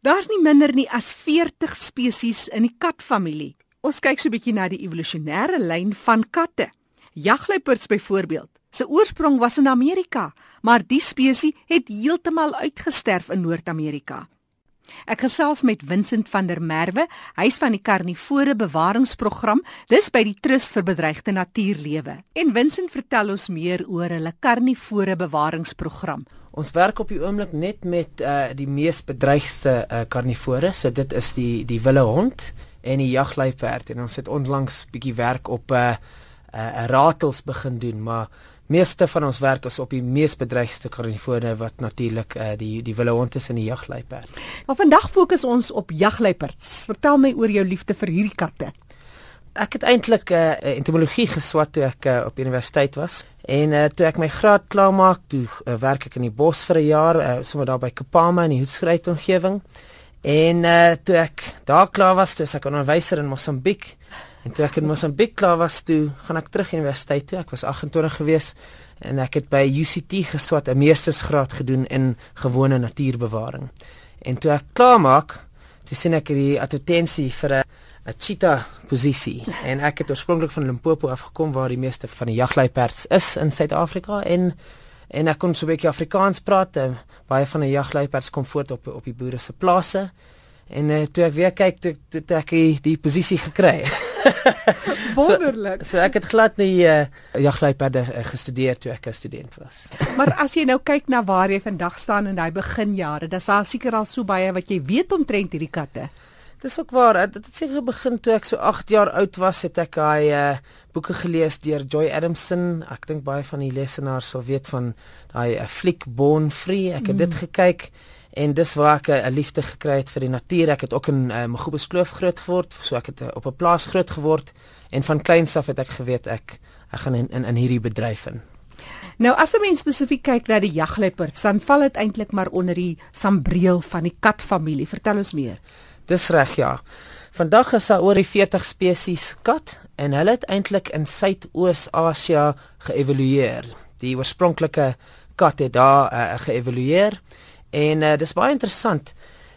Daar's nie minder nie as 40 spesies in die katfamilie. Ons kyk so 'n bietjie na die evolusionêre lyn van katte. Jagluiperds byvoorbeeld. Se oorsprong was in Amerika, maar die spesies het heeltemal uitgesterf in Noord-Amerika. Ek gesels met Vincent van der Merwe, hy's van die Karnivore Bewaringsprogram, dis by die Trust vir Bedreigde Natuurlewe. En Vincent vertel ons meer oor hulle Karnivore Bewaringsprogram. Ons werk op die oomblik net met uh die mees bedreigde uh karnivore. So dit is die die wilde hond en die jagluiperd en ons het onlangs bietjie werk op 'n uh, 'n uh, ratels begin doen, maar meeste van ons werk is op die mees bedreigde karnivore wat natuurlik uh die die wilde hond is en die jagluiperd. Maar vandag fokus ons op jagluiperds. Vertel my oor jou liefde vir hierdie katte. Ek het eintlik 'n uh, entomologie geswat toe ek uh, op universiteit was. En uh, toe ek my graad klaar maak, toe uh, werk ek in die bos vir 'n jaar, uh, sommer daar by Kapama in die Hoedskruit omgewing. En uh, toe ek daar klaar was, toe ek 'n onderwyser in Mosambiek. En toe ek in Mosambiek klaar was, toe gaan ek terug universiteit toe. Ek was 28 gewees en ek het by UCT geswat 'n meestersgraad gedoen in gewone natuurbewaring. En toe ek klaar maak, toe sien ek hierdie advertensie vir 'n 'n cheetah posisie. En ek het oorspronklik van Limpopo af gekom waar die meeste van die jagluiperds is in Suid-Afrika en en ek kon so 'n bietjie Afrikaans praat. En baie van die jagluiperds kom voort op op die boere se plase. En uh, toe ek weer kyk toe, toe, toe ek die, die posisie gekry. Wonderlik. so, so ek het glad nie uh, jagluiperde uh, gestudeer toe ek 'n student was. Maar as jy nou kyk na waar jy vandag staan in daai beginjare, dan is daar seker al so baie wat jy weet omtrent hierdie katte. Dis ook waar. Dit het seker begin toe ek so 8 jaar oud was, het ek daai uh, boeke gelees deur Joy Adamson. Ek dink baie van die lesenaars sal weet van daai 'n uh, fliek Born Free. Ek het mm. dit gekyk en dis waar ek 'n uh, liefde gekry het vir die natuur. Ek het ook in uh, Magubus Kloof groot geword, so ek het uh, op 'n plaas groot geword en van kleins af het ek geweet ek ek gaan in in, in hierdie bedryf in. Nou as 'n mens spesifiek kyk na die jagluiperd, dan val dit eintlik maar onder die sambreel van die katfamilie. Vertel ons meer. Dis reg ja. Vandag is daar oor die 40 spesies kat en hulle het eintlik in Suidoos-Asië geëvolueer. Die oorspronklike kat het daar uh, geëvolueer en uh, dis baie interessant.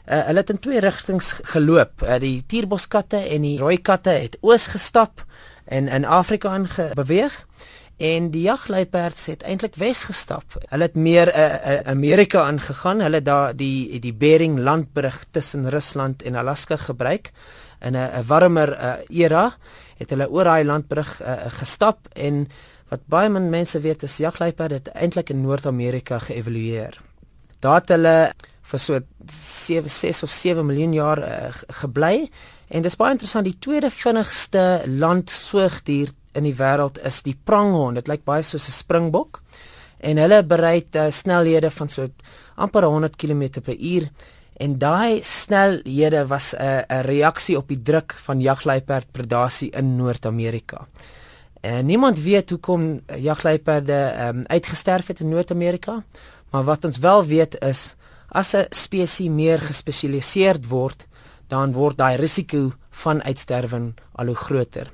Uh, hulle het in twee rigtings geloop. Uh, die tierboskatte en die rooi katte het oos gestap en in Afrika ingebeweeg en die jagluiperds het eintlik wes gestap. Hulle het meer uh, uh, Amerika aangegaan. Hulle daar die die Bering landbrug tussen Rusland en Alaska gebruik in 'n 'n warmer uh, era het hulle oor daai landbrug uh, gestap en wat baie min mense weet is jagluiperd het eintlik in Noord-Amerika geëvolueer. Daar het hulle vir so 7 6 of 7 miljoen jaar uh, gebly en dis baie interessant die tweede vinnigste landsoogdier in die wêreld is die pranghond. Dit lyk baie soos 'n springbok en hulle bereik uh, snelhede van so amper 100 km/h en daai snelhede was 'n uh, reaksie op die druk van jagluiperd predasie in Noord-Amerika. En niemand weet hoekom jagluiperde um, uitgesterf het in Noord-Amerika, maar wat ons wel weet is as 'n spesies meer gespesialiseerd word, dan word daai risiko van uitsterwing al hoe groter.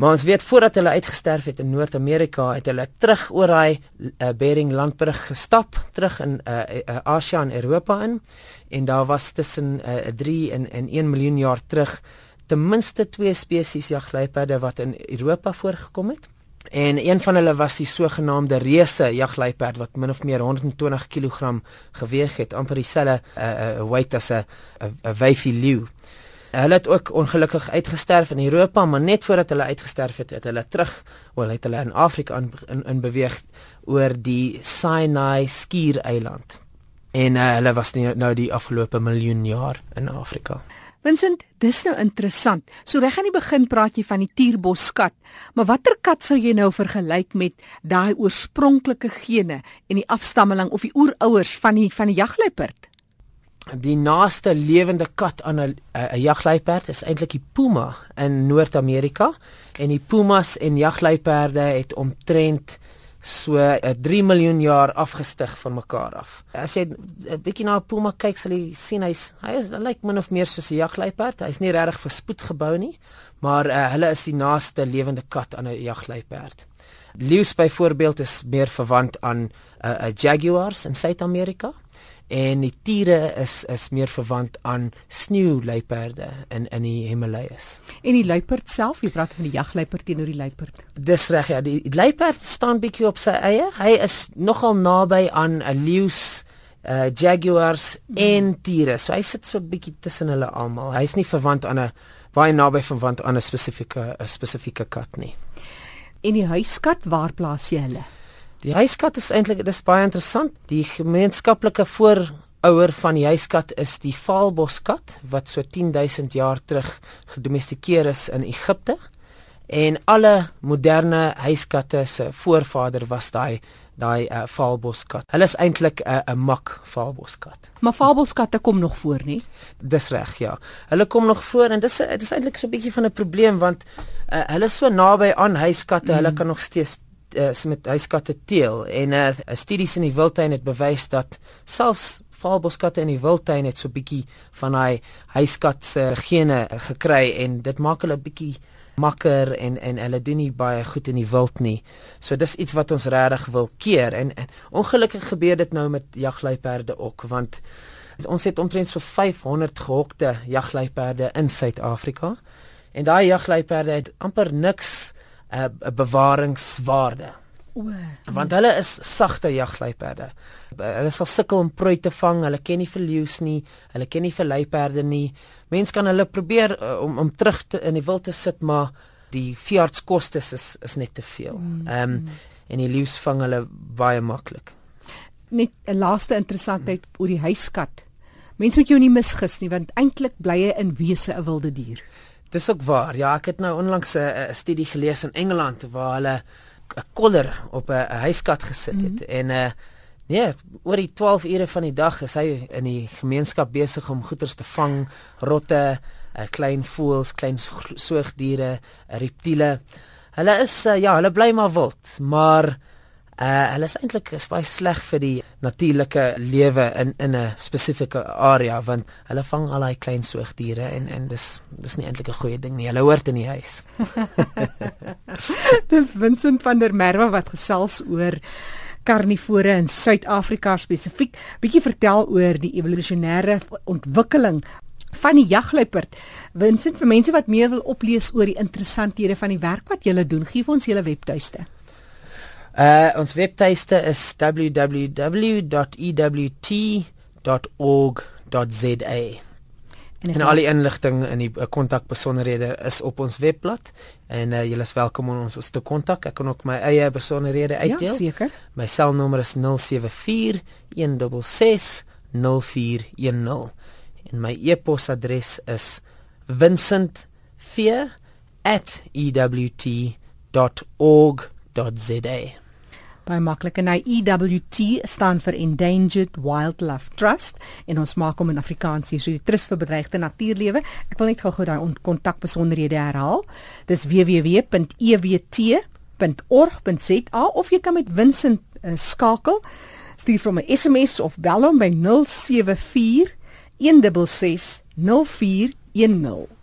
Maar ons weet voordat hulle uitgesterf het in Noord-Amerika, het hulle terug oor daai uh, Bering landbrug gestap, terug in uh, uh, Asië en Europa in. En daar was tussen uh, 3 en, en 1 miljoen jaar terug ten minste twee spesies jagluiperde wat in Europa voorgekom het. En een van hulle was die sogenaamde reuse jagluiperd wat min of meer 120 kg geweg het, amper dieselfde uh, uh, weight as 'n 'n wyfie leeu. Hulle het ook ongelukkig uitgesterf in Europa, maar net voordat hulle uitgesterf het, het hulle terug, wel het hulle in Afrika in, in, in beweeg oor die Sinai skiereiland. En uh, hulle was nie, nou die afgelope miljoen jaar in Afrika. Vincent, dis nou interessant. So reg aan die begin praat jy van die tierboskat, maar watter kat sou jy nou vergelyk met daai oorspronklike gene en die afstammeling of die oerouers van die van die jagluiperd? Die naaste lewende kat aan 'n 'n jagluiperd is eintlik die puma in Noord-Amerika en die pumas en jagluiperde het omtrent so 'n 3 miljoen jaar afgestig van mekaar af. As jy 'n bietjie na 'n puma kyk, sal jy sien hy's hy is hy lyk min of meer soos 'n jagluiperd. Hy's nie regtig vir spoed gebou nie, maar uh, hulle is die naaste lewende kat aan 'n jagluiperd. Leeu's byvoorbeeld is meer verwant aan 'n uh, uh, jaguars in Suid-Amerika en die tiere is is meer verwant aan sneeuluiperde in in die Himalajas. En die luiperd self, jy praat van die jagluiperd teenoor die luiperd. Dis reg ja, die, die luiperd staan bietjie op sy eie. Hy is nogal naby aan 'n leeu's uh jaguars mm. en tiere. So hy sit so bietjie tussen hulle almal. Hy's nie verwant aan 'n baie naby verwant aan 'n spesifieke 'n spesifieke kat nie. En die huiskat, waar plaas jy hulle? Die huiskat is eintlik dis baie interessant. Die gemeenskaplike voorouer van die huiskat is die Vaalboskat wat so 10000 jaar terug gedomestikeer is in Egipte. En alle moderne huiskatte se voorvader was daai daai uh, Vaalboskat. Hulle is eintlik 'n uh, 'n mak Vaalboskat. Maar Vaalboskatte kom nog voor, nie? Dis reg, ja. Hulle kom nog voor en dis dis eintlik so 'n bietjie van 'n probleem want uh, hulle is so naby aan huiskatte, mm. hulle kan nog steeds uh, met huiskatte teel en 'n uh, studies in die wildtuin het bewys dat selfs Vaalboskatte in die wildtuin het so 'n bietjie van daai huiskat se gene gekry en dit maak hulle 'n bietjie makker en en hulle doen nie baie goed in die wild nie. So dis iets wat ons regtig wil keer en, en ongelukkig gebeur dit nou met jagluiperde ook want ons het omtrent so 500 gehokte jagluiperde in Suid-Afrika en daai jagluiperde het amper niks 'n uh, eh, bewaringswaarde. O. Want hulle is sagte jagluiperde. Hulle sal sukkel om prooi te vang. Hulle ken nie vir leeu's nie. Hulle ken nie vir luiperde nie. Mense kan hulle probeer uh, om om terug te, in die wild te sit, maar die veeartskoste is is net te veel. Mm, ehm um, mm. en die leeu's vang hulle baie maklik. Net 'n laaste interessantheid oor die huiskat. Mense moet jou nie misgis nie want eintlik bly hy in wese 'n wilde dier. Dis ook waar. Ja, ek het nou onlangs 'n studie gelees in Engeland waar hulle 'n koller op 'n huiskat gesit het mm -hmm. en uh, nee, oor die 12 ure van die dag is hy in die gemeenskap besig om goeders te vang, rotte, uh, klein voëls, klein soogdiere, reptiele. Hulle is uh, ja, hulle bly maar wild, maar uh hulle is eintlik baie sleg vir die natuurlike lewe in in 'n spesifieke area want hulle vang al daai klein soogdiere en en dis dis nie eintlik 'n goeie ding nie. Hulle hoort in die huis. dis Vincent van der Merwe wat gesels oor karnivore in Suid-Afrika spesifiek. Bietjie vertel oor die evolusionêre ontwikkeling van die jagluiperd. Vincent, vir mense wat meer wil oplees oor die interessanthede van die werk wat jy doen, gee vir ons julle webtuiste. Uh ons webtuiste is www.ewt.org.za. En, en al die inligting in die kontakbesonderhede uh, is op ons webblad en uh, julle is welkom om ons te kontak. Ek kan ook my eie besonderhede ja, uitdeel. Ja, seker. My selnommer is 074 166 0410 en my e-posadres is vincent.v@ewt.org.za baie maklik en hy EWT staan vir Endangered Wildlife Trust en ons maak hom in Afrikaans hier so die trust vir bedreigde natuurlewe. Ek wil net gou-gou daai kontak besonderhede herhaal. Dis www.ewt.org.za of jy kan met Vincent uh, skakel. Stuur vir my SMS of bel hom by 074 166 0410.